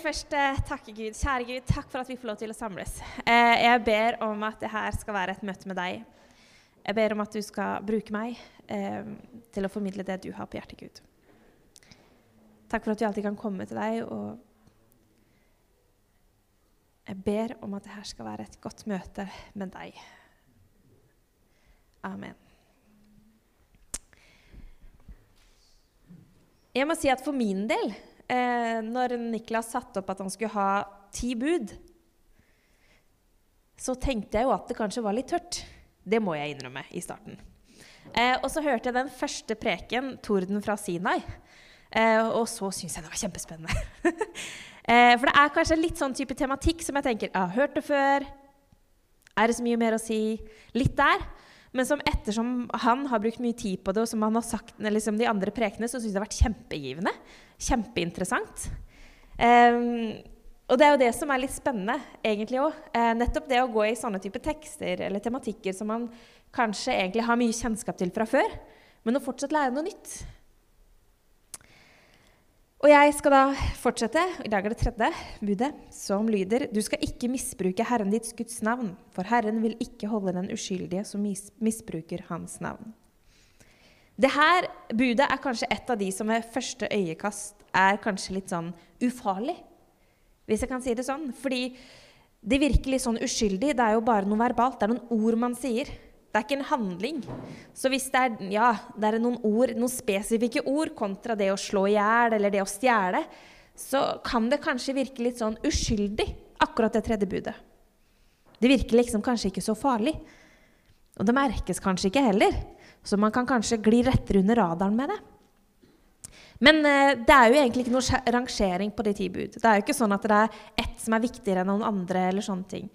vil først takke Gud. Kjære Gud, takk for at vi får lov til å samles. Eh, jeg ber om at det her skal være et møte med deg. Jeg ber om at du skal bruke meg eh, til å formidle det du har på hjertet, Gud. Takk for at vi alltid kan komme til deg. og Jeg ber om at det her skal være et godt møte med deg. Amen. Jeg må si at for min del eh, når Niklas satte opp at han skulle ha ti bud, så tenkte jeg jo at det kanskje var litt tørt. Det må jeg innrømme i starten. Eh, og så hørte jeg den første preken, 'Torden fra Sinai', eh, og så syntes jeg det var kjempespennende. eh, for det er kanskje litt sånn type tematikk som jeg tenker jeg har hørt det før. Er det så mye mer å si? Litt der. Men som ettersom han har brukt mye tid på det, og som han har sagt liksom de andre prekene, så syns jeg det har vært kjempegivende. Kjempeinteressant. Um, og det er jo det som er litt spennende, egentlig òg. Eh, nettopp det å gå i sånne type tekster eller tematikker som man kanskje egentlig har mye kjennskap til fra før, men å fortsatt lære noe nytt. Og jeg skal da fortsette. I dag er det tredje budet, som lyder Du skal ikke misbruke Herren ditt Guds navn, for Herren vil ikke holde den uskyldige som mis misbruker hans navn. Dette budet er kanskje et av de som ved første øyekast er kanskje litt sånn ufarlig, hvis jeg kan si det sånn. Fordi det virker litt sånn uskyldig. Det er jo bare noe verbalt. Det er noen ord man sier. Det er ikke en handling. Så hvis det er, ja, det er noen ord, noen spesifikke ord kontra det å slå i hjel eller det å stjele, så kan det kanskje virke litt sånn uskyldig, akkurat det tredje budet. Det virker liksom kanskje ikke så farlig. Og det merkes kanskje ikke heller. Så man kan kanskje gli rettere under radaren med det. Men eh, det er jo egentlig ikke noe rangering på de ti bud. Det er jo ikke sånn at det er ett som er viktigere enn noen andre. eller sånne ting.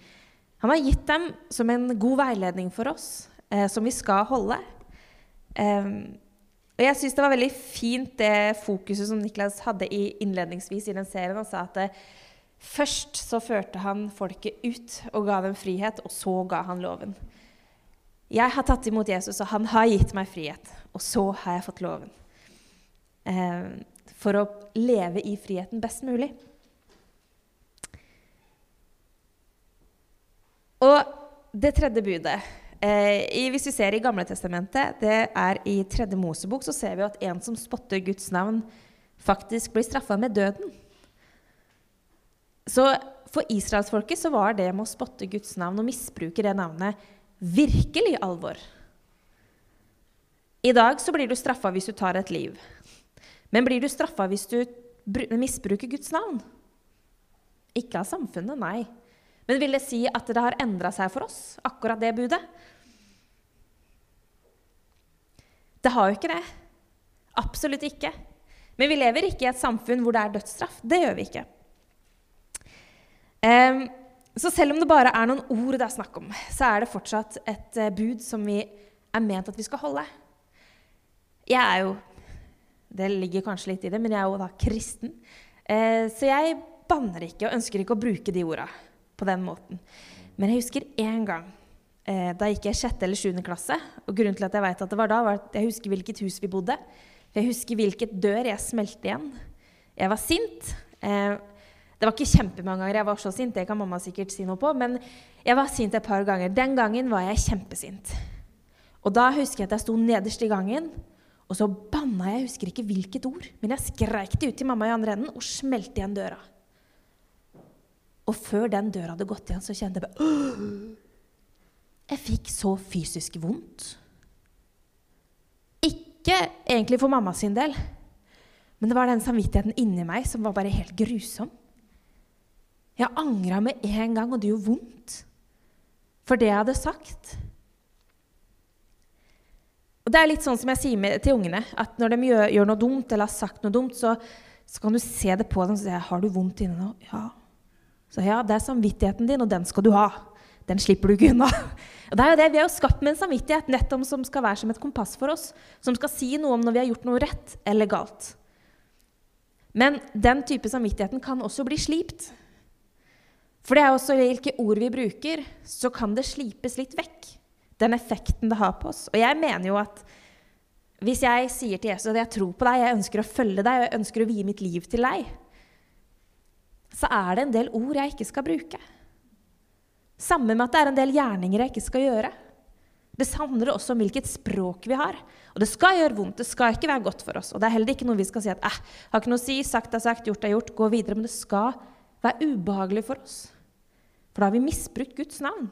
Han har gitt dem som en god veiledning for oss, eh, som vi skal holde. Um, og jeg syns det var veldig fint det fokuset som Niklas hadde i innledningsvis i den serien. Han sa at det, først så førte han folket ut og ga dem frihet, og så ga han loven. Jeg har tatt imot Jesus, og han har gitt meg frihet. Og så har jeg fått loven. Eh, for å leve i friheten best mulig. Og det tredje budet eh, Hvis vi ser i Gamle Testamentet, det er i tredje Mosebok, så ser vi at en som spotter Guds navn, faktisk blir straffa med døden. Så for israelsfolket så var det med å spotte Guds navn og misbruke det navnet virkelig alvor. I dag så blir du straffa hvis du tar et liv. Men blir du straffa hvis du misbruker Guds navn? Ikke av samfunnet, nei. Men vil det si at det har endra seg for oss, akkurat det budet? Det har jo ikke det. Absolutt ikke. Men vi lever ikke i et samfunn hvor det er dødsstraff. Det gjør vi ikke. Så selv om det bare er noen ord det er snakk om, så er det fortsatt et uh, bud som vi er ment at vi skal holde. Jeg er jo Det ligger kanskje litt i det, men jeg er jo da kristen. Uh, så jeg banner ikke og ønsker ikke å bruke de orda på den måten. Men jeg husker én gang. Eh, da gikk jeg sjette eller sjuende klasse. Og grunnen til at jeg vet at det var da, var at jeg husker hvilket hus vi bodde. Jeg husker hvilket dør jeg smelte igjen. Jeg var sint. Eh, det var ikke kjempemange ganger jeg var så sint, det kan mamma sikkert si noe på, men jeg var sint et par ganger. Den gangen var jeg kjempesint. Og da husker jeg at jeg sto nederst i gangen, og så banna jeg, jeg husker ikke hvilket ord, men jeg skreik det ut til mamma i andre enden og smelte igjen døra. Og før den døra hadde gått igjen, så kjente jeg bare Jeg fikk så fysisk vondt. Ikke egentlig for mamma sin del, men det var den samvittigheten inni meg som var bare helt grusom. Jeg angra med en gang, og det gjorde vondt. For det jeg hadde sagt. Og det er litt sånn som jeg sier med, til ungene, at når de gjør, gjør, noe dumt eller har sagt noe dumt, så så kan du se det på dem og si Har du vondt inne nå? Ja. Så ja, det er samvittigheten din, og den skal du ha. Den slipper du ikke unna. Og det er jo det, Vi er jo skapt med en samvittighet nettopp som skal være som et kompass for oss. Som skal si noe om når vi har gjort noe rett eller galt. Men den type samvittigheten kan også bli slipt. For det er også hvilke ord vi bruker, så kan det slipes litt vekk. Den effekten det har på oss. Og jeg mener jo at hvis jeg sier til Jesus at jeg tror på deg, jeg ønsker å følge deg, og jeg ønsker å vie mitt liv til deg, så er det en del ord jeg ikke skal bruke. Samme med at det er en del gjerninger jeg ikke skal gjøre. Det handler også om hvilket språk vi har. Og det skal gjøre vondt, det skal ikke være godt for oss. Og det er heller ikke noe vi skal si at eh, har ikke noe å si, sagt er sagt, gjort er gjort, gå videre. Men det skal være ubehagelig for oss. For da har vi misbrukt Guds navn.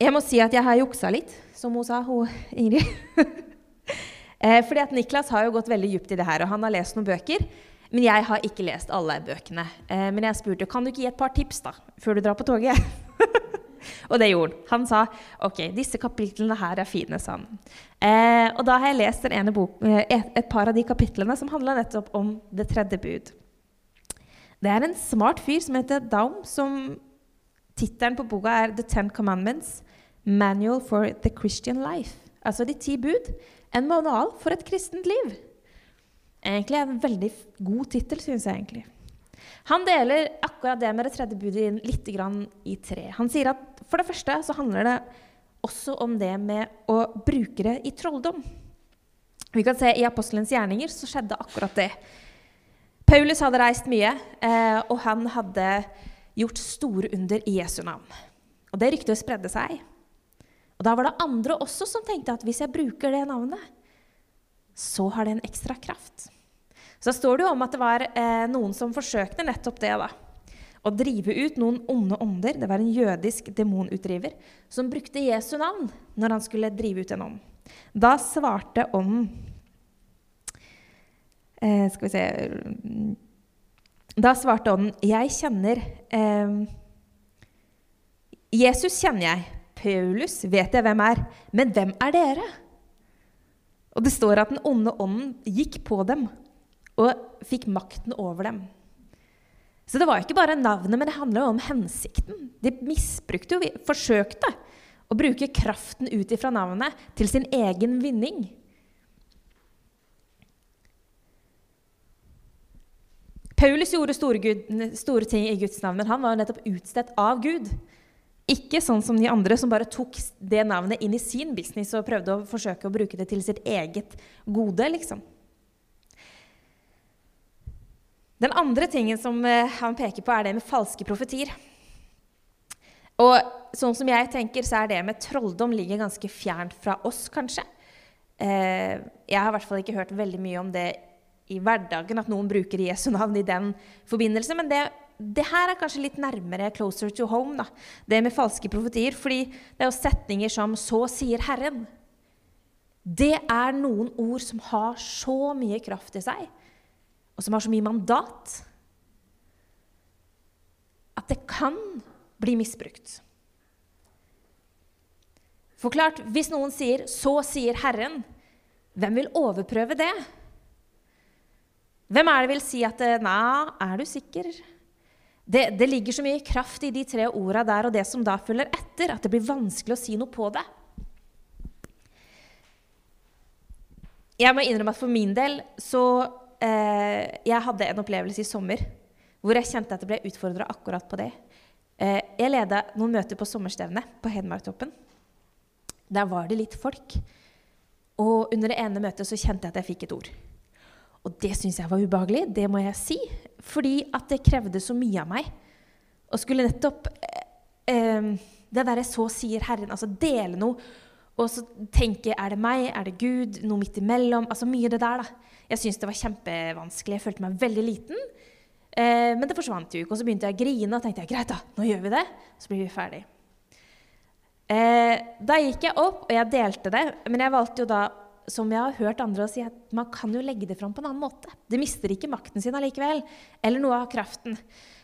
Jeg må si at jeg har juksa litt, som hun sa, hun Ingrid. Eh, fordi at Niklas har jo gått veldig dypt i det her, og han har lest noen bøker. Men jeg har ikke lest alle bøkene. Eh, men jeg spurte kan du ikke gi et par tips da, før du drar på toget. og det gjorde han. Han sa ok, disse kapitlene her er fine, sa han. Eh, og da har jeg lest bok, et, et, par av de kapitlene som handla nettopp om det tredje bud. Det er en smart fyr som heter Daum, som tittelen på boka er The Ten Commandments. Manual for the Christian Life. Altså De ti bud. En manual for et kristent liv. Egentlig en veldig god tittel, syns jeg egentlig. Han deler akkurat det med det tredje budet inn litt i tre. Han sier at for det første så handler det også om det med å bruke det i trolldom. Vi kan se I apostelens gjerninger så skjedde akkurat det. Paulus hadde reist mye, eh, og han hadde gjort store under i Jesu navn. Og Det ryktet spredde seg. Og Da var det andre også som tenkte at hvis jeg bruker det navnet, så har det en ekstra kraft. Så står det jo om at det var eh, noen som forsøkte nettopp det. da. Å drive ut noen onde ånder. Det var en jødisk demonutdriver som brukte Jesu navn når han skulle drive ut en ånd. Da svarte ånden eh, Skal vi se Da svarte ånden, 'Jeg kjenner eh, Jesus kjenner jeg. Paulus vet jeg hvem er. Men hvem er dere? Og det står at den onde ånden gikk på dem og fikk makten over dem. Så det var ikke bare navnet, men det handla om hensikten. De misbrukte jo, forsøkte å bruke kraften ut ifra navnet til sin egen vinning. Paulus gjorde store, Gud, store ting i Guds navn, men han var jo nettopp utstedt av Gud. Ikke sånn som de andre som bare tok det navnet inn i sin business og prøvde å forsøke å bruke det til sitt eget gode, liksom. Den andre tingen som eh, han peker på, er det med falske profetier. Og sånn som jeg tenker, så er det med trolldom ligger ganske fjernt fra oss, kanskje. Eh, jeg har i hvert fall ikke hørt veldig mye om det i hverdagen, at noen bruker Jesu navn i den forbindelse. Men det det her er kanskje litt nærmere closer to home, da. det med falske profetier. fordi det er jo setninger som 'Så sier Herren'. Det er noen ord som har så mye kraft i seg, og som har så mye mandat, at det kan bli misbrukt. Forklart, hvis noen sier 'Så sier Herren', hvem vil overprøve det? Hvem er det vil si at 'Nei, er du sikker?' Det, det, ligger så mye kraft i de tre orda der og det som da følger etter, at det blir vanskelig å si noe på det. Jeg må innrømme at for min del så eh, Jeg hadde en opplevelse i sommer hvor jeg kjente at jeg ble utfordra akkurat på det. Eh, jeg leda noen møter på sommerstevnet på Hedmarktoppen. Der var det litt folk. Og under det ene møtet så kjente jeg at jeg fikk et ord. Og det syns jeg var ubehagelig, det må jeg si. Fordi at det krevde så mye av meg. Og skulle nettopp eh, eh, Det derre 'så sier Herren', altså dele noe. Og så tenke 'er det meg, er det Gud', noe midt imellom. Altså mye det der, da. Jeg syntes det var kjempevanskelig. Jeg følte meg veldig liten. Eh, men det forsvant jo ikke. Og så begynte jeg å grine og tenkte jeg, greit, da, nå gjør vi det. Så blir vi ferdig. Eh, da gikk jeg opp, og jeg delte det. Men jeg valgte jo da som jeg har hørt andre si, at man kan jo legge det fram på en annen måte. Det mister ikke makten sin allikevel, eller noe av kraften.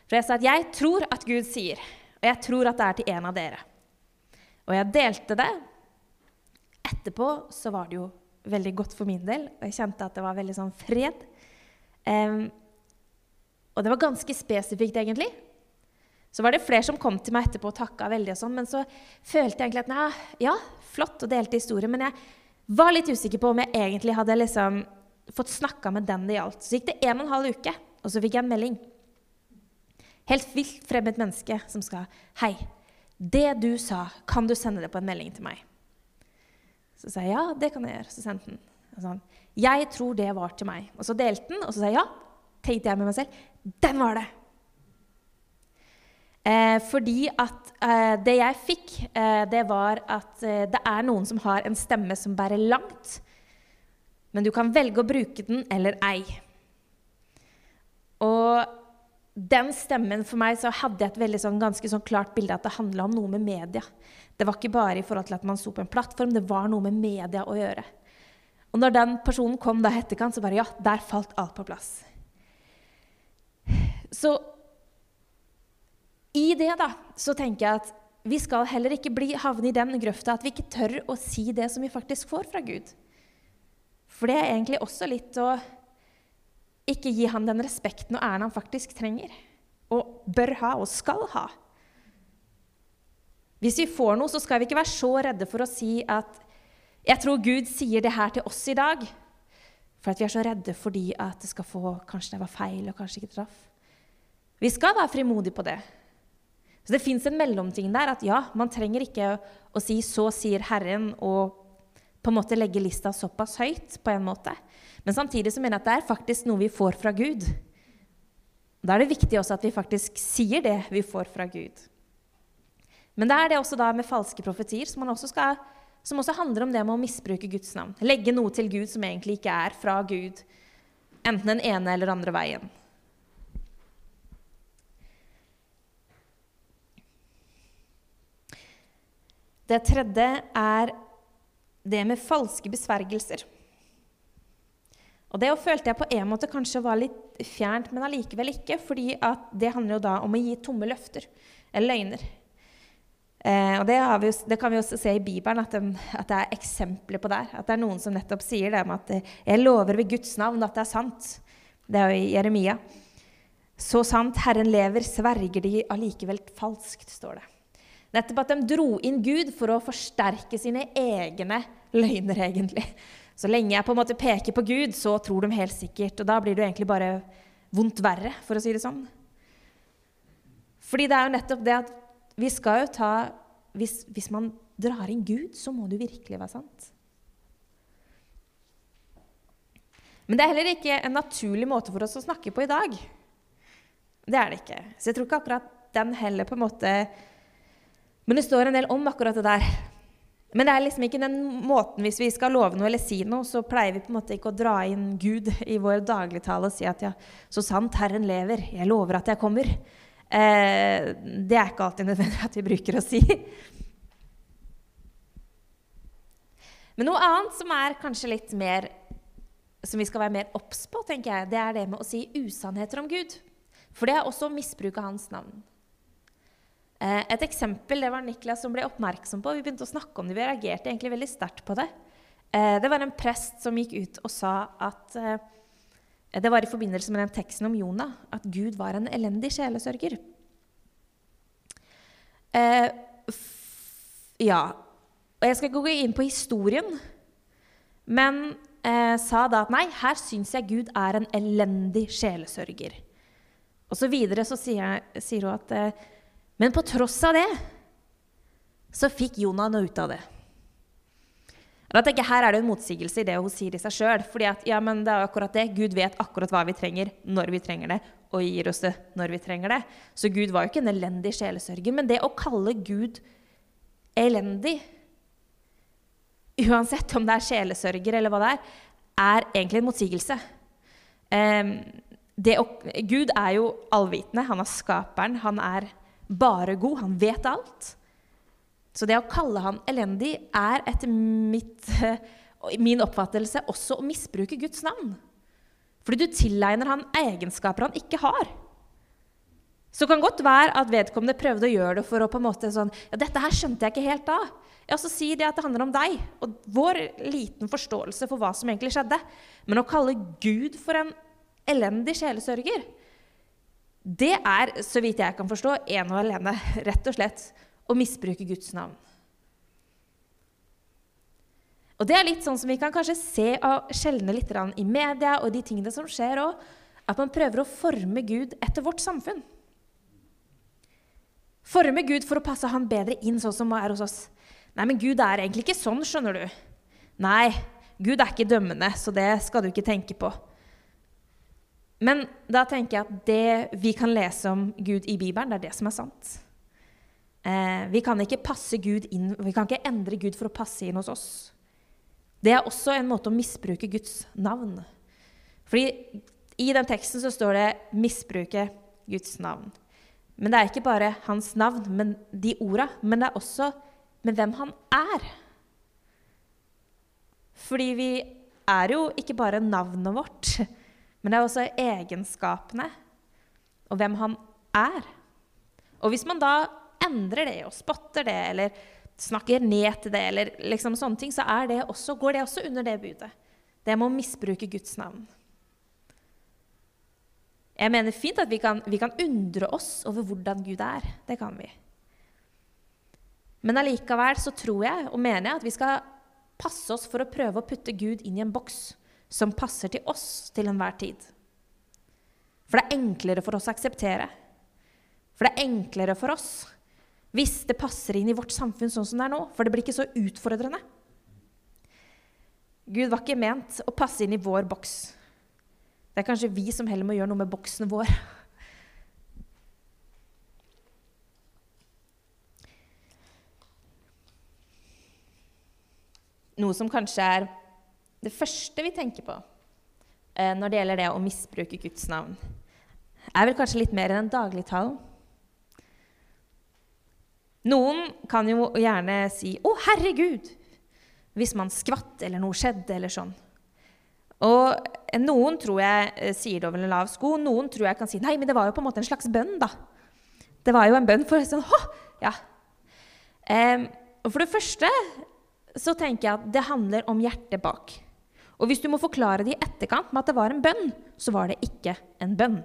For jeg sa at jeg tror at Gud sier, og jeg tror at det er til en av dere. Og jeg delte det. etterpå så var det jo veldig godt for min del. Og jeg kjente at det var veldig sånn fred. Um, og det var ganske spesifikt, egentlig. Så var det flere som kom til meg etterpå og takka veldig, og sånn, men så følte jeg egentlig at nei, ja, flott og delte historie, men jeg var litt usikker på om jeg egentlig hadde liksom fått snakka med den det gjaldt. Så gikk det en og en halv uke, og så fikk jeg en melding. Helt vilt fremmed menneske som skal Hei, det du sa, kan du sende det på en melding til meg? Så sa jeg ja, det kan jeg gjøre. Så sendte den. Sånn, jeg tror det var til meg. Og så delte den, og så sa jeg ja. Tenkte jeg med meg selv. Den var det! Eh, fordi at eh, det jeg fikk, eh, det var at eh, det er noen som har en stemme som bærer langt, men du kan velge å bruke den eller ei. Og den stemmen for meg så hadde jeg et veldig sånn, ganske sånn klart bilde at det handla om noe med media. Det var ikke bare i forhold til at man sto på en plattform, det var noe med media å gjøre. Og når den personen kom da etterkant, så bare ja, der falt alt på plass. Så i det da, så tenker jeg at vi skal heller ikke bli, havne i den grøfta at vi ikke tør å si det som vi faktisk får fra Gud. For det er egentlig også litt å ikke gi ham den respekten og æren han faktisk trenger. Og bør ha og skal ha. Hvis vi får noe, så skal vi ikke være så redde for å si at 'Jeg tror Gud sier det her til oss i dag', for at vi er så redde fordi at det skal få Kanskje det var feil, og kanskje ikke traff. Vi skal være frimodige på det. Så det fins en mellomting der. At ja, man trenger ikke å, si 'så sier Herren' og på en måte legge lista såpass høyt, på en måte. Men samtidig så mener jeg at det er faktisk noe vi får fra Gud. Da er det viktig også at vi faktisk sier det vi får fra Gud. Men det er det også da med falske profetier, som, også, skal, som også handler om det med å misbruke Guds navn. Legge noe til Gud som egentlig ikke er fra Gud, enten den ene eller andre veien. Det tredje er det med falske besvergelser. Og Det følte jeg på en måte kanskje var litt fjernt, men allikevel ikke. fordi det handler jo da om å gi tomme løfter, eller løgner. Eh, og det, vi, det, kan vi også se i Bibelen, at, de, at, det er eksempler på det. At det er noen som nettopp sier det med at eh, 'jeg lover ved Guds navn at det er sant'. Det er jo i Jeremia. Så sant Herren lever, sverger de allikevel falskt, står det. Nettopp at de dro inn Gud for å forsterke sine egne løgner, egentlig. Så lenge jeg på en måte peker på Gud, så tror de helt sikkert. Og da blir det jo egentlig bare vondt verre, for å si det sånn. Fordi det er jo nettopp det at vi skal jo ta Hvis, hvis man drar inn Gud, så må det jo virkelig være sant. Men det er heller ikke en naturlig måte for oss å snakke på i dag. Det er det ikke. Så jeg tror ikke akkurat den heller på en måte men det står en del om akkurat det der. Men det er liksom ikke den måten hvis vi skal love noe eller si noe, så pleier vi på en måte ikke å dra inn Gud i vår dagligtale og si at ja, så sant Herren lever, jeg lover at jeg kommer. Eh, det er ikke alltid nødvendig at vi bruker å si. Men noe annet som er kanskje litt mer som vi skal være mer obs på, tenker jeg, det er det med å si usannheter om Gud. For det er også å misbruke hans navn. Eh, et eksempel det var Niklas som ble oppmerksom på. Vi begynte å snakke om det, vi reagerte egentlig veldig sterkt på det. Eh, det var en prest som gikk ut og sa at eh, Det var i forbindelse med den teksten om Jonah, at Gud var en elendig sjelesørger. Ja. Og jeg skal ikke gå inn på historien, men sa da at nei, her syns jeg Gud er en elendig sjelesørger. Og så videre så sier, sier hun at men på tross av det så fikk Jonah noe ut av det. Da tenker jeg, Her er det en motsigelse i det hun sier i seg sjøl. Ja, det er akkurat det. Gud vet akkurat hva vi trenger, når vi trenger det, og gir oss det når vi trenger det. Så Gud var jo ikke en elendig sjelesørger. Men det å kalle Gud elendig, uansett om det er sjelesørger eller hva det er, er egentlig en motsigelse. Um, å, Gud er jo allvitende. Han er skaperen. Han er bare god. Han vet alt. Så det å kalle han elendig er etter mitt, min oppfattelse også å misbruke Guds navn. Fordi du tilegner han egenskaper han ikke har. Så det kan godt være at vedkommende prøvde å gjøre det for å på en måte sånn Ja, dette her skjønte jeg ikke helt da. Ja, så sier de at det handler om deg og vår liten forståelse for hva som egentlig skjedde. Men å kalle Gud for en elendig sjelesørger, det er, så vidt jeg kan forstå, ene og alene rett og slett å misbruke Guds navn. Og det er litt sånn som vi kan kanskje se og skjelne litt i media og de tingene som skjer òg, at man prøver å forme Gud etter vårt samfunn. Forme Gud for å passe han bedre inn sånn som han er hos oss. Nei, men Gud er egentlig ikke sånn, skjønner du. Nei, Gud er ikke dømmende, så det skal du ikke tenke på. Men da tenker jeg at det vi kan lese om Gud i Bibelen, det er det som er sant. Eh, vi kan ikke passe Gud inn, vi kan ikke endre Gud for å passe inn hos oss. Det er også en måte å misbruke Guds navn. Fordi i den teksten så står det 'misbruke Guds navn'. Men det er ikke bare hans navn, men de orda, men det er også med hvem han er. Fordi vi er jo ikke bare navnet vårt, men det er også egenskapene og hvem han er. Og hvis man da endrer det og spotter det, eller snakker ned til det, eller liksom sånne ting, så det også, går det også under det budet. Det med å misbruke Guds navn. Jeg mener fint at vi kan, vi kan undre oss over hvordan Gud er. Det kan vi. Men allikevel så tror jeg og mener jeg at vi skal passe oss for å prøve å putte Gud inn i en boks som passer til oss til enhver tid. For det er enklere for oss å akseptere. For det er enklere for oss hvis det passer inn i vårt samfunn sånn som det er nå. For det blir ikke så utfordrende. Gud var ikke ment å passe inn i vår boks. Det er kanskje vi som heller må gjøre noe med boksen vår. Noe som kanskje er det første vi tenker på eh, når det gjelder det å misbruke Guds navn, er vel kanskje litt mer enn en dagligtalen. Noen kan jo gjerne si 'Å, herregud!' hvis man skvatt eller noe skjedde eller sånn. Og noen tror jeg eh, sier det over en lav sko. Noen tror jeg kan si 'Nei, men det var jo på en måte en slags bønn', da. Det var jo en bønn for sånn Hå! Ja. Eh, og for det første så tenker jeg at det handler om hjertet bak. Og hvis du må forklare det i etterkant med at det var en bønn, så var det ikke en bønn.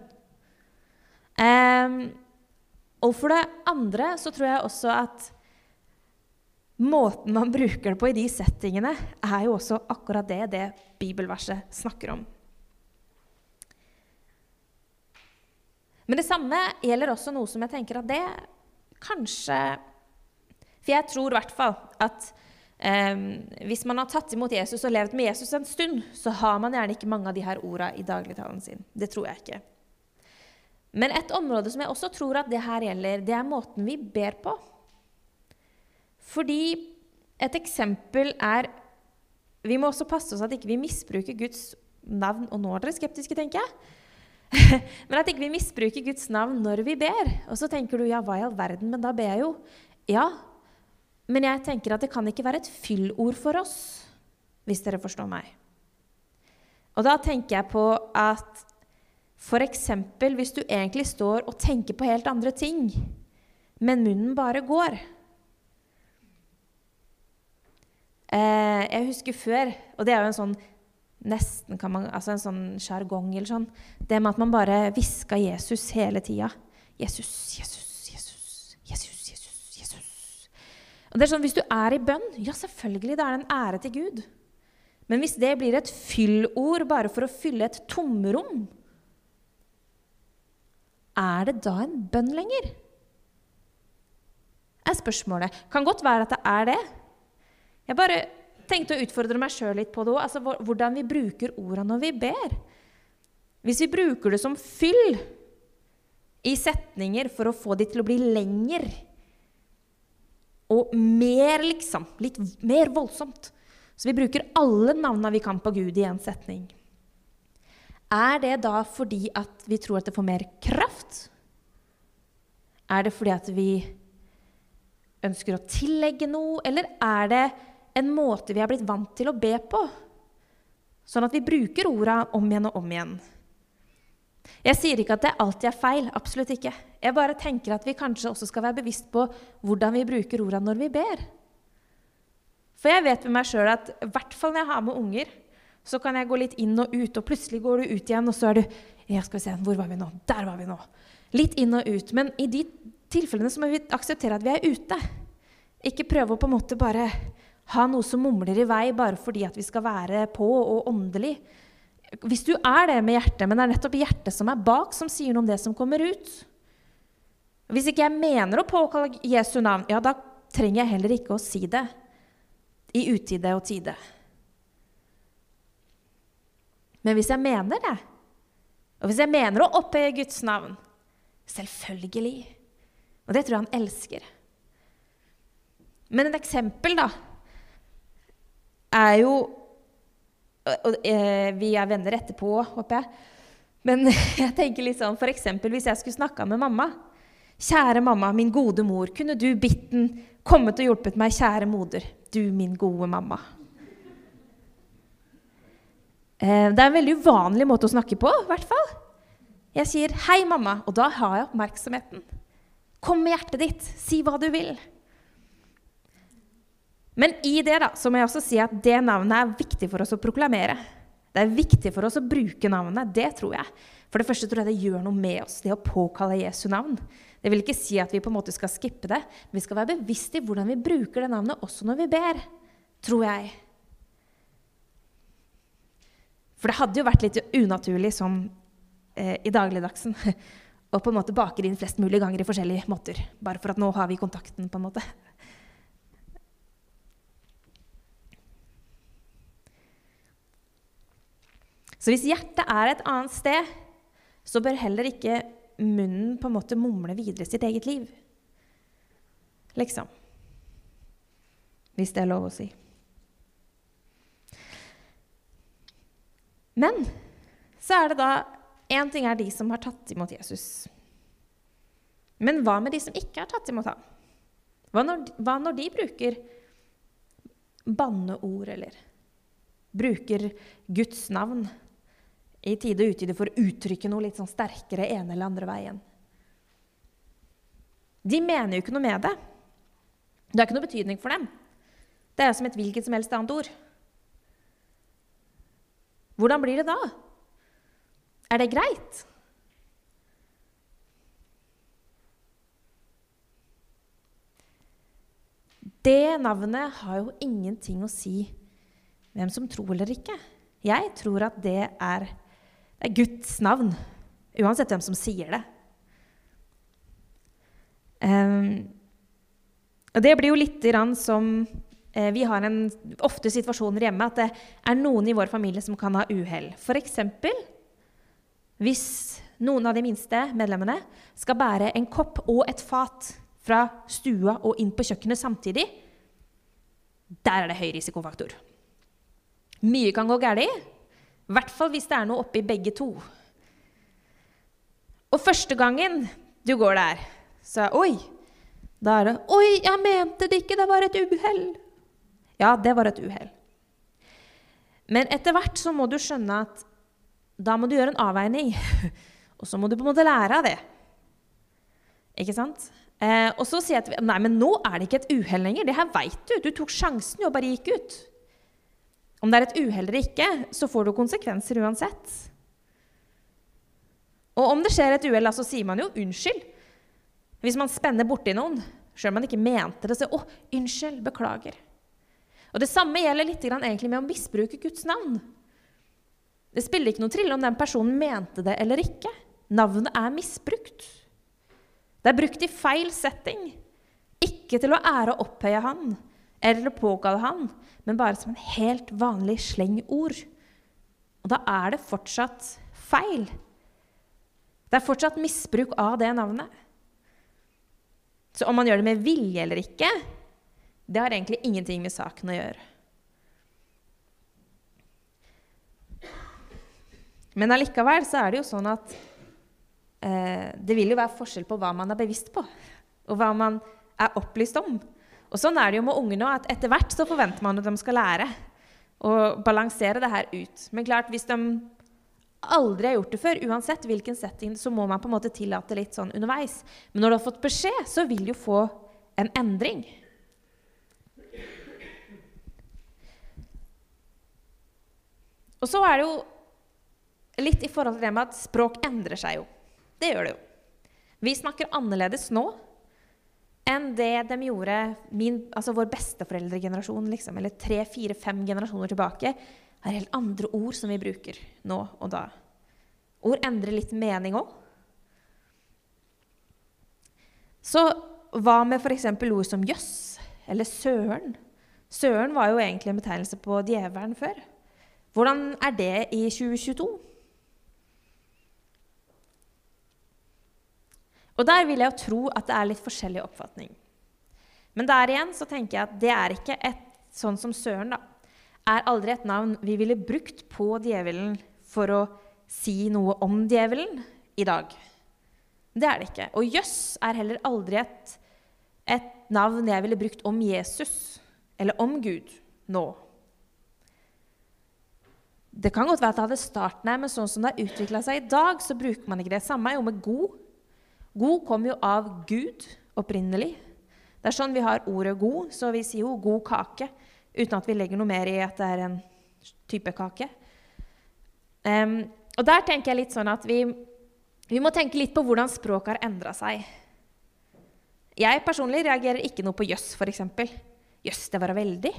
Um, og for det andre så tror jeg også at måten man bruker det på i de settingene, er jo også akkurat det det bibelverset snakker om. Men det samme gjelder også noe som jeg tenker at det kanskje For jeg tror i hvert fall at hvis man har tatt imot Jesus og levd med Jesus en stund, så har man gjerne ikke mange av de her orda i dagligtalen sin. Det tror jeg ikke. Men et område som jeg også tror at det her gjelder, det er måten vi ber på. Fordi et eksempel er Vi må også passe oss at ikke vi misbruker Guds navn. Og nå er dere skeptiske, tenker jeg. men at ikke vi misbruker Guds navn når vi ber. Og så tenker du ja, hva i all verden? Men da ber jeg jo. Ja, men jeg tenker at det kan ikke være et fyllord for oss, hvis dere forstår meg. Og da tenker jeg på at f.eks. hvis du egentlig står og tenker på helt andre ting, men munnen bare går eh, Jeg husker før, og det er jo en sånn nesten kan man, altså en sånn sjargong eller sånn, det med at man bare hviska Jesus hele tida. Jesus, Jesus, Og det er sånn, Hvis du er i bønn, ja, selvfølgelig, da er det en ære til Gud. Men hvis det blir et fyllord bare for å fylle et tomrom, er det da en bønn lenger? er spørsmålet. Kan godt være at det er det. Jeg bare tenkte å utfordre meg sjøl litt på det òg. Altså, hvordan vi bruker orda når vi ber. Hvis vi bruker det som fyll i setninger for å få de til å bli lenger og mer, liksom. Litt mer voldsomt. Så vi bruker alle navna vi kan på Gud i en setning. Er det da fordi at vi tror at det får mer kraft? Er det fordi at vi ønsker å tillegge noe, eller er det en måte vi har blitt vant til å be på? Sånn at vi bruker orda om igjen og om igjen. Jeg sier ikke at det alltid er feil. Absolutt ikke. Jeg bare tenker at vi kanskje også skal være bevisst på hvordan vi bruker ordene når vi ber. For jeg vet med meg sjøl at i hvert fall når jeg har med unger, så kan jeg gå litt inn og ut, og plutselig går du ut igjen, og så er du ja, skal vi se, Hvor var vi nå? Der var vi nå. Litt inn og ut. Men i de tilfellene så må vi akseptere at vi er ute. Ikke prøve å på en måte bare ha noe som mumler i vei bare fordi at vi skal være på og åndelig. Hvis du er det med hjertet, men det er nettopp hjertet som er bak, som sier noe om det som kommer ut Hvis ikke jeg mener å påkalle Jesu navn, ja, da trenger jeg heller ikke å si det i utide og tide. Men hvis jeg mener det, og hvis jeg mener å opphøye Guds navn Selvfølgelig. Og det tror jeg han elsker. Men et eksempel, da, er jo og, eh, Vi er venner etterpå, håper jeg. Men jeg tenker liksom, for eksempel, hvis jeg skulle snakka med mamma Kjære mamma, min gode mor, kunne du bitten kommet og hjulpet meg, kjære moder, du min gode mamma. Eh, det er en veldig uvanlig måte å snakke på, i hvert fall. Jeg sier 'hei, mamma', og da har jeg oppmerksomheten. Kom med hjertet ditt, si hva du vil. Men i det da, så må jeg også si at det navnet er viktig for oss å proklamere. Det er viktig for oss å bruke navnet. Det tror jeg. For det første tror jeg det gjør noe med oss, det å påkalle Jesu navn. Det vil ikke si at vi på en måte skal skippe det, men vi skal være bevisst i hvordan vi bruker det navnet også når vi ber. Tror jeg. For det hadde jo vært litt unaturlig sånn eh, i dagligdagsen å på en måte bake inn flest mulig ganger i forskjellige måter. Bare for at nå har vi kontakten, på en måte. Så hvis hjertet er et annet sted, så bør heller ikke munnen på en måte mumle videre sitt eget liv. Liksom. Hvis det er lov å si. Men så er det da Én ting er de som har tatt imot Jesus. Men hva med de som ikke har tatt imot ham? Hva når, hva når de bruker banneord eller bruker Guds navn i tide og utide for å uttrykke noe litt sånn sterkere ene eller andre veien? De mener jo ikke noe med det. Det har ikke noe betydning for dem. Det er som et hvilket som helst annet ord. Hvordan blir det da? Er det greit? Det navnet har jo ingenting å si hvem som tror eller ikke. Jeg tror at det er, det er Guds navn, uansett hvem som sier det. Um, og det blir jo litt som eh, Vi har en, ofte situasjoner hjemme at det er noen i vår familie som kan ha uhell. F.eks. hvis noen av de minste medlemmene skal bære en kopp og et fat fra stua og inn på kjøkkenet samtidig, der er det høy risikofaktor. Mye kan gå galt, i hvert fall hvis det er noe oppi begge to. Og første gangen du går der, så er Oi! Da er det Oi, jeg mente det ikke, det var et uhell. Ja, det var et uhell. Men etter hvert så må du skjønne at da må du gjøre en avveining. Og så må du på en måte lære av det. Ikke sant? Eh, og så sier jeg at nei, men nå er det ikke et uhell lenger. Det her veit du. Du tok sjansen og bare gikk ut. Om det er et uhell eller ikke, så får du konsekvenser uansett. Og om det skjer et uhell, så sier man jo unnskyld. Hvis man spenner borti noen, sjøl om man ikke mente det, så 'Å, unnskyld. Beklager'. Og Det samme gjelder litt egentlig med å misbruke Guds navn. Det spiller ikke noe trille om den personen mente det eller ikke. Navnet er misbrukt. Det er brukt i feil setting. Ikke til å ære og opphøye han eller påkalle han, men bare som en helt vanlig slengord. Og da er det fortsatt feil. Det er fortsatt misbruk av det navnet. Så om man gjør det med vilje eller ikke, det har egentlig ingenting med saken å gjøre. Men allikevel så er det jo sånn at eh, det vil jo være forskjell på hva man er bevisst på, og hva man er opplyst om. Og sånn er det jo med unge nå, at etter hvert så forventer man at de skal lære å balansere det her ut. Men klart, hvis de aldri har gjort det før, uansett hvilken setting, så må man på en måte tillate litt sånn underveis. Men når du har fått beskjed, så vil du få en endring. Og så er det jo litt i forhold til det med at språk endrer seg jo. Det gjør det jo. Vi snakker annerledes nå enn det de gjorde min, altså vår besteforeldregenerasjon, liksom, eller tre, fire, fem generasjoner tilbake. Er helt andre ord som vi bruker nå og da. Ord endrer litt mening òg. Så hva med f.eks. ord som jøss eller søren? Søren var jo egentlig en betegnelse på djevelen før. Hvordan er det i 2022? Og der vil jeg jo tro at det er litt forskjellig oppfatning. Men der igjen så tenker jeg at det er ikke et sånn som Søren, da. Er aldri et navn vi ville brukt på djevelen for å si noe om djevelen i dag. Det er det ikke. Og jøss er heller aldri et, et navn jeg ville brukt om Jesus eller om Gud nå. Det kan godt være at det hadde starten her, men sånn som det har utvikla seg i dag, så bruker man ikke det. Samme er jo med god. God kommer jo av Gud opprinnelig. Det er sånn vi har ordet 'god', så vi sier jo 'god kake', uten at vi legger noe mer i at det er en type kake. Um, og der tenker jeg litt sånn at vi, vi må tenke litt på hvordan språket har endra seg. Jeg personlig reagerer ikke noe på jøss, f.eks. Jøss, det var veldig.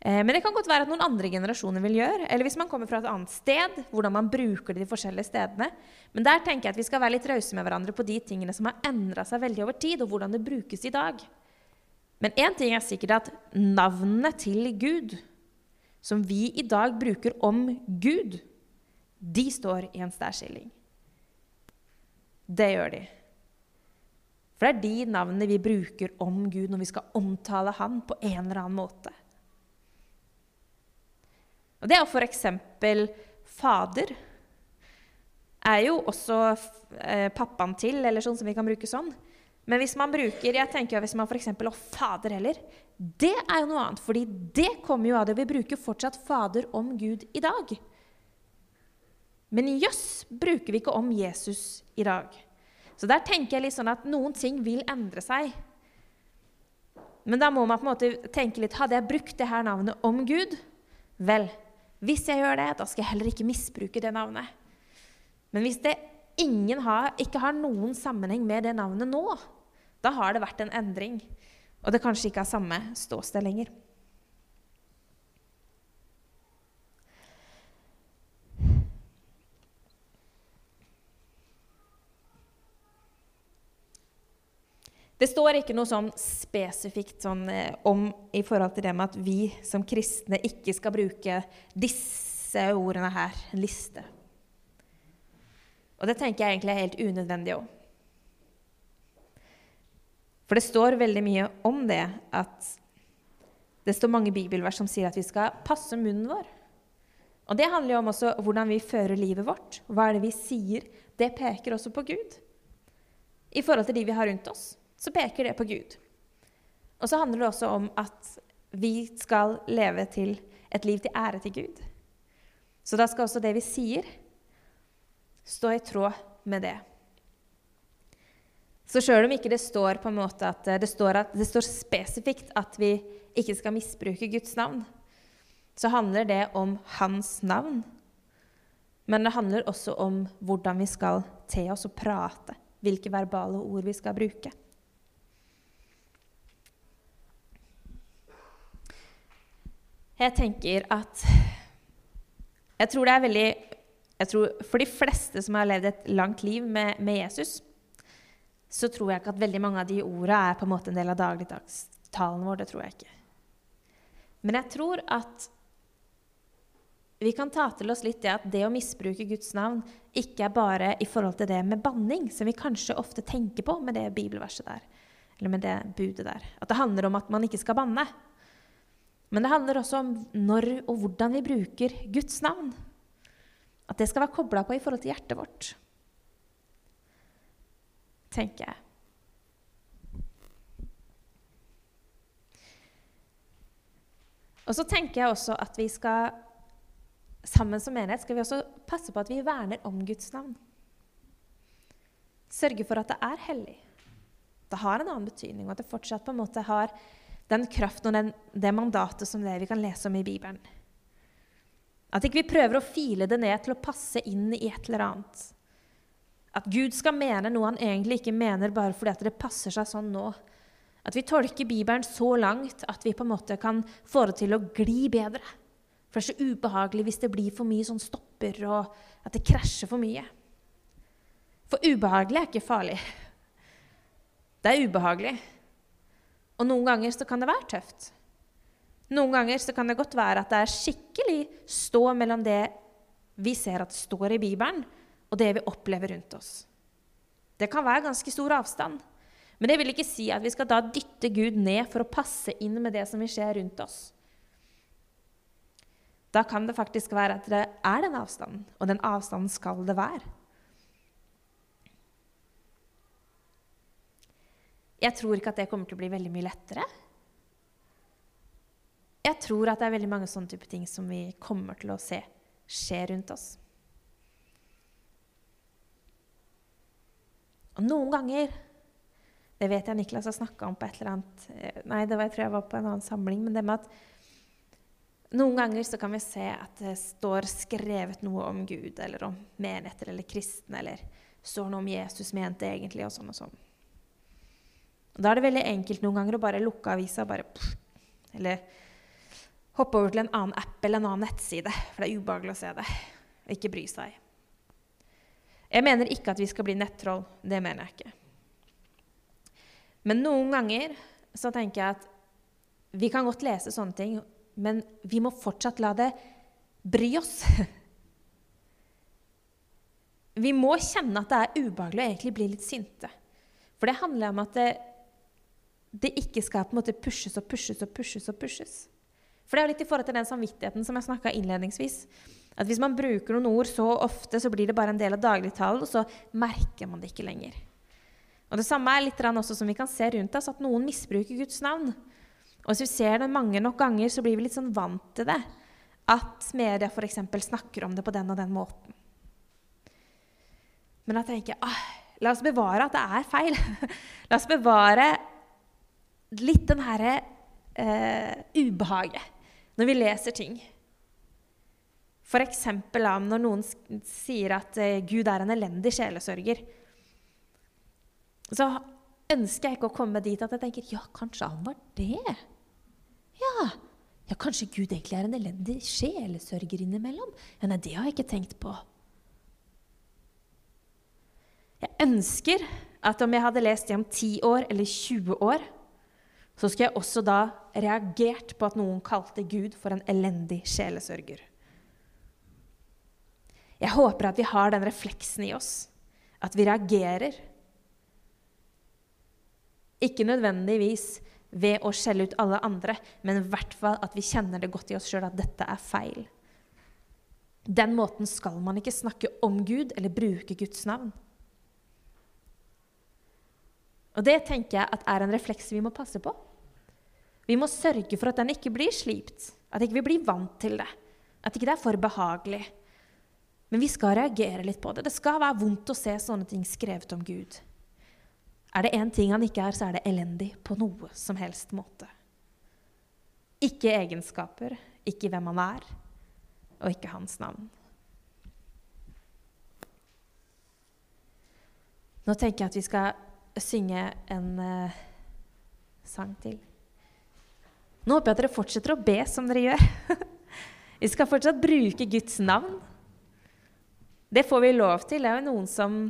Eh, men det kan godt være at noen andre generasjoner vil gjøre. Eller hvis man kommer fra et annet sted, hvordan man bruker de forskjellige stedene. Men der tenker jeg at vi skal være litt rause med hverandre på de tingene som har endra seg veldig over tid, og hvordan det brukes i dag. Men én ting er sikkert at navnene til Gud, som vi i dag bruker om Gud, de står i en stærskilling. Det gjør de. For det er de navnene vi bruker om Gud når vi skal omtale Han på en eller annen måte. Og det er jo f.eks. Fader. Er jo også eh, pappaen til, eller sånn som vi kan bruke sånn. Men hvis man bruker jeg tenker jo hvis man f.eks. Å, Fader heller. Det er jo noe annet, fordi det kommer jo av det. Vi bruker fortsatt Fader om Gud i dag. Men jøss bruker vi ikke om Jesus i dag. Så der tenker jeg litt sånn at noen ting vil endre seg. Men da må man på en måte tenke litt Hadde jeg brukt det her navnet om Gud? Vel, hvis jeg gjør det, da skal jeg heller ikke misbruke det navnet. Men hvis det har, ikke har noen sammenheng med det navnet nå, da har det vært en endring, og det kanskje ikke har samme ståsted lenger. Det står ikke noe sånn spesifikt sånn, eh, om i forhold til det med at vi som kristne ikke skal bruke disse ordene her, en liste. Og det tenker jeg egentlig er helt unødvendig òg. For det står veldig mye om det at det står mange bibelvers som sier at vi skal passe munnen vår. Og det handler jo om også hvordan vi fører livet vårt. Hva er det vi sier? Det peker også på Gud i forhold til de vi har rundt oss så peker det på Gud. Og så handler det også om at vi skal leve til et liv til ære til Gud. Så da skal også det vi sier, stå i tråd med det. Så sjøl om ikke det står på en måte at det står, at det står spesifikt at vi ikke skal misbruke Guds navn, så handler det om Hans navn. Men det handler også om hvordan vi skal te oss og prate, hvilke verbale ord vi skal bruke. Jeg tenker at Jeg tror det er veldig tror, For de fleste som har levd et langt liv med, med, Jesus, så tror jeg ikke at veldig mange av de orda er på en måte en del av dagligdagstalen vår. Det tror jeg ikke. Men jeg tror at vi kan ta til oss litt det at det å misbruke Guds navn ikke er bare i forhold til det med banning, som vi kanskje ofte tenker på med det bibelverset der, eller med det budet der. At det handler om at man ikke skal banne. Men det handler også om når og hvordan vi bruker Guds navn. At det skal være kobla på i forhold til hjertet vårt. Tenker jeg. Og så tenker jeg også at vi skal sammen som menighet skal vi også passe på at vi verner om Guds navn. Sørge for at det er hellig. Det har en annen betydning, og at det fortsatt på en måte har den kraften og den, det mandatet som det vi kan lese om i Bibelen. At ikke vi prøver å file det ned til å passe inn i et eller annet. At Gud skal mene noe han egentlig ikke mener bare fordi det passer seg sånn nå. At vi tolker Bibelen så langt at vi på en måte kan få det til å gli bedre. For det er så ubehagelig hvis det blir for mye sånn stopper, og at det krasjer for mye. For ubehagelig er ikke farlig. Det er ubehagelig. Og noen ganger så kan det være tøft. Noen ganger så kan det godt være at det er skikkelig stå mellom det vi ser at står i Bibelen, og det vi opplever rundt oss. Det kan være ganske stor avstand. Men det vil ikke si at vi skal da dytte Gud ned for å passe inn med det som vil skje rundt oss. Da kan det faktisk være at det er den avstanden, og den avstanden skal det være. Jeg tror ikke at det kommer til å bli veldig mye lettere. Jeg tror at det er veldig mange sånne type ting som vi kommer til å se skje rundt oss. Og noen ganger Det vet jeg Niklas har snakka om på et eller annet eh, Nei, det var, jeg tror jeg var på en annen samling. Men det med at noen ganger så kan vi se at det står skrevet noe om Gud eller om menigheter eller kristne, eller står noe om Jesus mente egentlig, og sånn og sånn. Da er det veldig enkelt noen ganger å bare lukke avisa bare, eller hoppe over til en annen app eller en annen nettside, for det er ubehagelig å se det, og ikke bry seg. Jeg mener ikke at vi skal bli nettroll. Det mener jeg ikke. Men noen ganger så tenker jeg at vi kan godt lese sånne ting men vi må fortsatt la det bry oss. Vi må kjenne at det er ubehagelig å egentlig bli litt sinte. For det handler om at det, det ikke skal på en måte pushes og pushes og pushes. og pushes. For det er jo litt i forhold til den samvittigheten som jeg snakka innledningsvis. At Hvis man bruker noen ord så ofte, så blir det bare en del av dagligtalen, og så merker man det ikke lenger. Og Det samme er litt også som vi kan se rundt oss, at noen misbruker Guds navn. Og hvis vi ser det mange nok ganger, så blir vi litt sånn vant til det. At media f.eks. snakker om det på den og den måten. Men da tenker ah, la oss bevare at det er feil. la oss bevare litt den herre eh, ubehaget når vi leser ting. F.eks. når noen sier at eh, Gud er en elendig sjelesørger. Så ønsker jeg ikke å komme dit at jeg tenker ja, kanskje han var det. Ja, ja kanskje Gud egentlig er en elendig sjelesørger innimellom. Ja, nei, det har jeg ikke tenkt på. Jeg ønsker at om jeg hadde lest det om 10 år eller 20 år, så skulle jeg også da reagert på at noen kalte Gud for en elendig sjelesørger. Jeg håper at vi har den refleksen i oss, at vi reagerer ikke nødvendigvis ved å skjelle ut alle andre, men i hvert fall at vi kjenner det godt i oss sjøl at dette er feil. Den måten skal man ikke snakke om Gud eller bruke Guds navn. Og det tenker jeg at er en refleks vi må passe på. Vi må sørge for at den ikke blir slipt, at ikke vi blir vant til det. At ikke det er for behagelig. Men vi skal reagere litt på det. Det skal være vondt å se sånne ting skrevet om Gud. Er det én ting han ikke er, så er det elendig på noe som helst måte. Ikke egenskaper, ikke hvem han er, og ikke hans navn. Nå tenker jeg at vi skal synge en uh, sang til. Nå håper jeg at dere fortsetter å be som dere gjør. vi skal fortsatt bruke Guds navn. Det får vi lov til. Det er jo noen som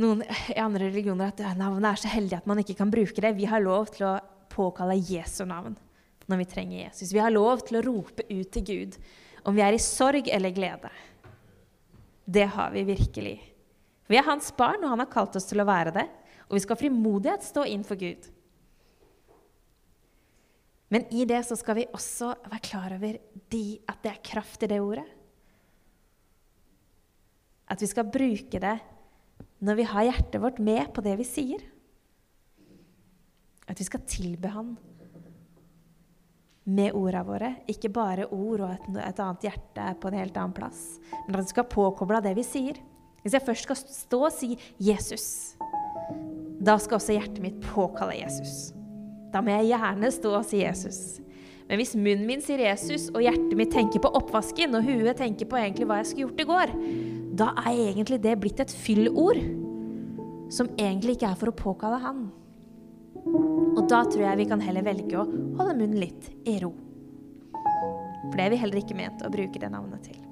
noen i andre religioner at navnet er så heldig at man ikke kan bruke det. Vi har lov til å påkalle Jesu navn når vi trenger Jesus. Vi har lov til å rope ut til Gud om vi er i sorg eller glede. Det har vi virkelig. Vi er hans barn, og han har kalt oss til å være det. Og vi skal frimodighet stå inn for Gud. Men i det så skal vi også være klar over de, at det er kraft i det ordet. At vi skal bruke det når vi har hjertet vårt med på det vi sier. At vi skal tilbe Han. med orda våre. Ikke bare ord og et, et, annet hjerte på en helt annen plass. Men at vi skal påkoble av det vi sier. Hvis jeg først skal stå og si 'Jesus', da skal også hjertet mitt påkalle Jesus. Da må jeg gjerne stå og si 'Jesus'. Men hvis munnen min sier Jesus, og hjertet mitt tenker på oppvasken, og huet tenker på egentlig hva jeg skulle gjort i går, da er egentlig det blitt et fyllord som egentlig ikke er for å påkalle Han. Og da tror jeg vi kan heller velge å holde munnen litt i ro. For det er vi heller ikke ment å bruke det navnet til.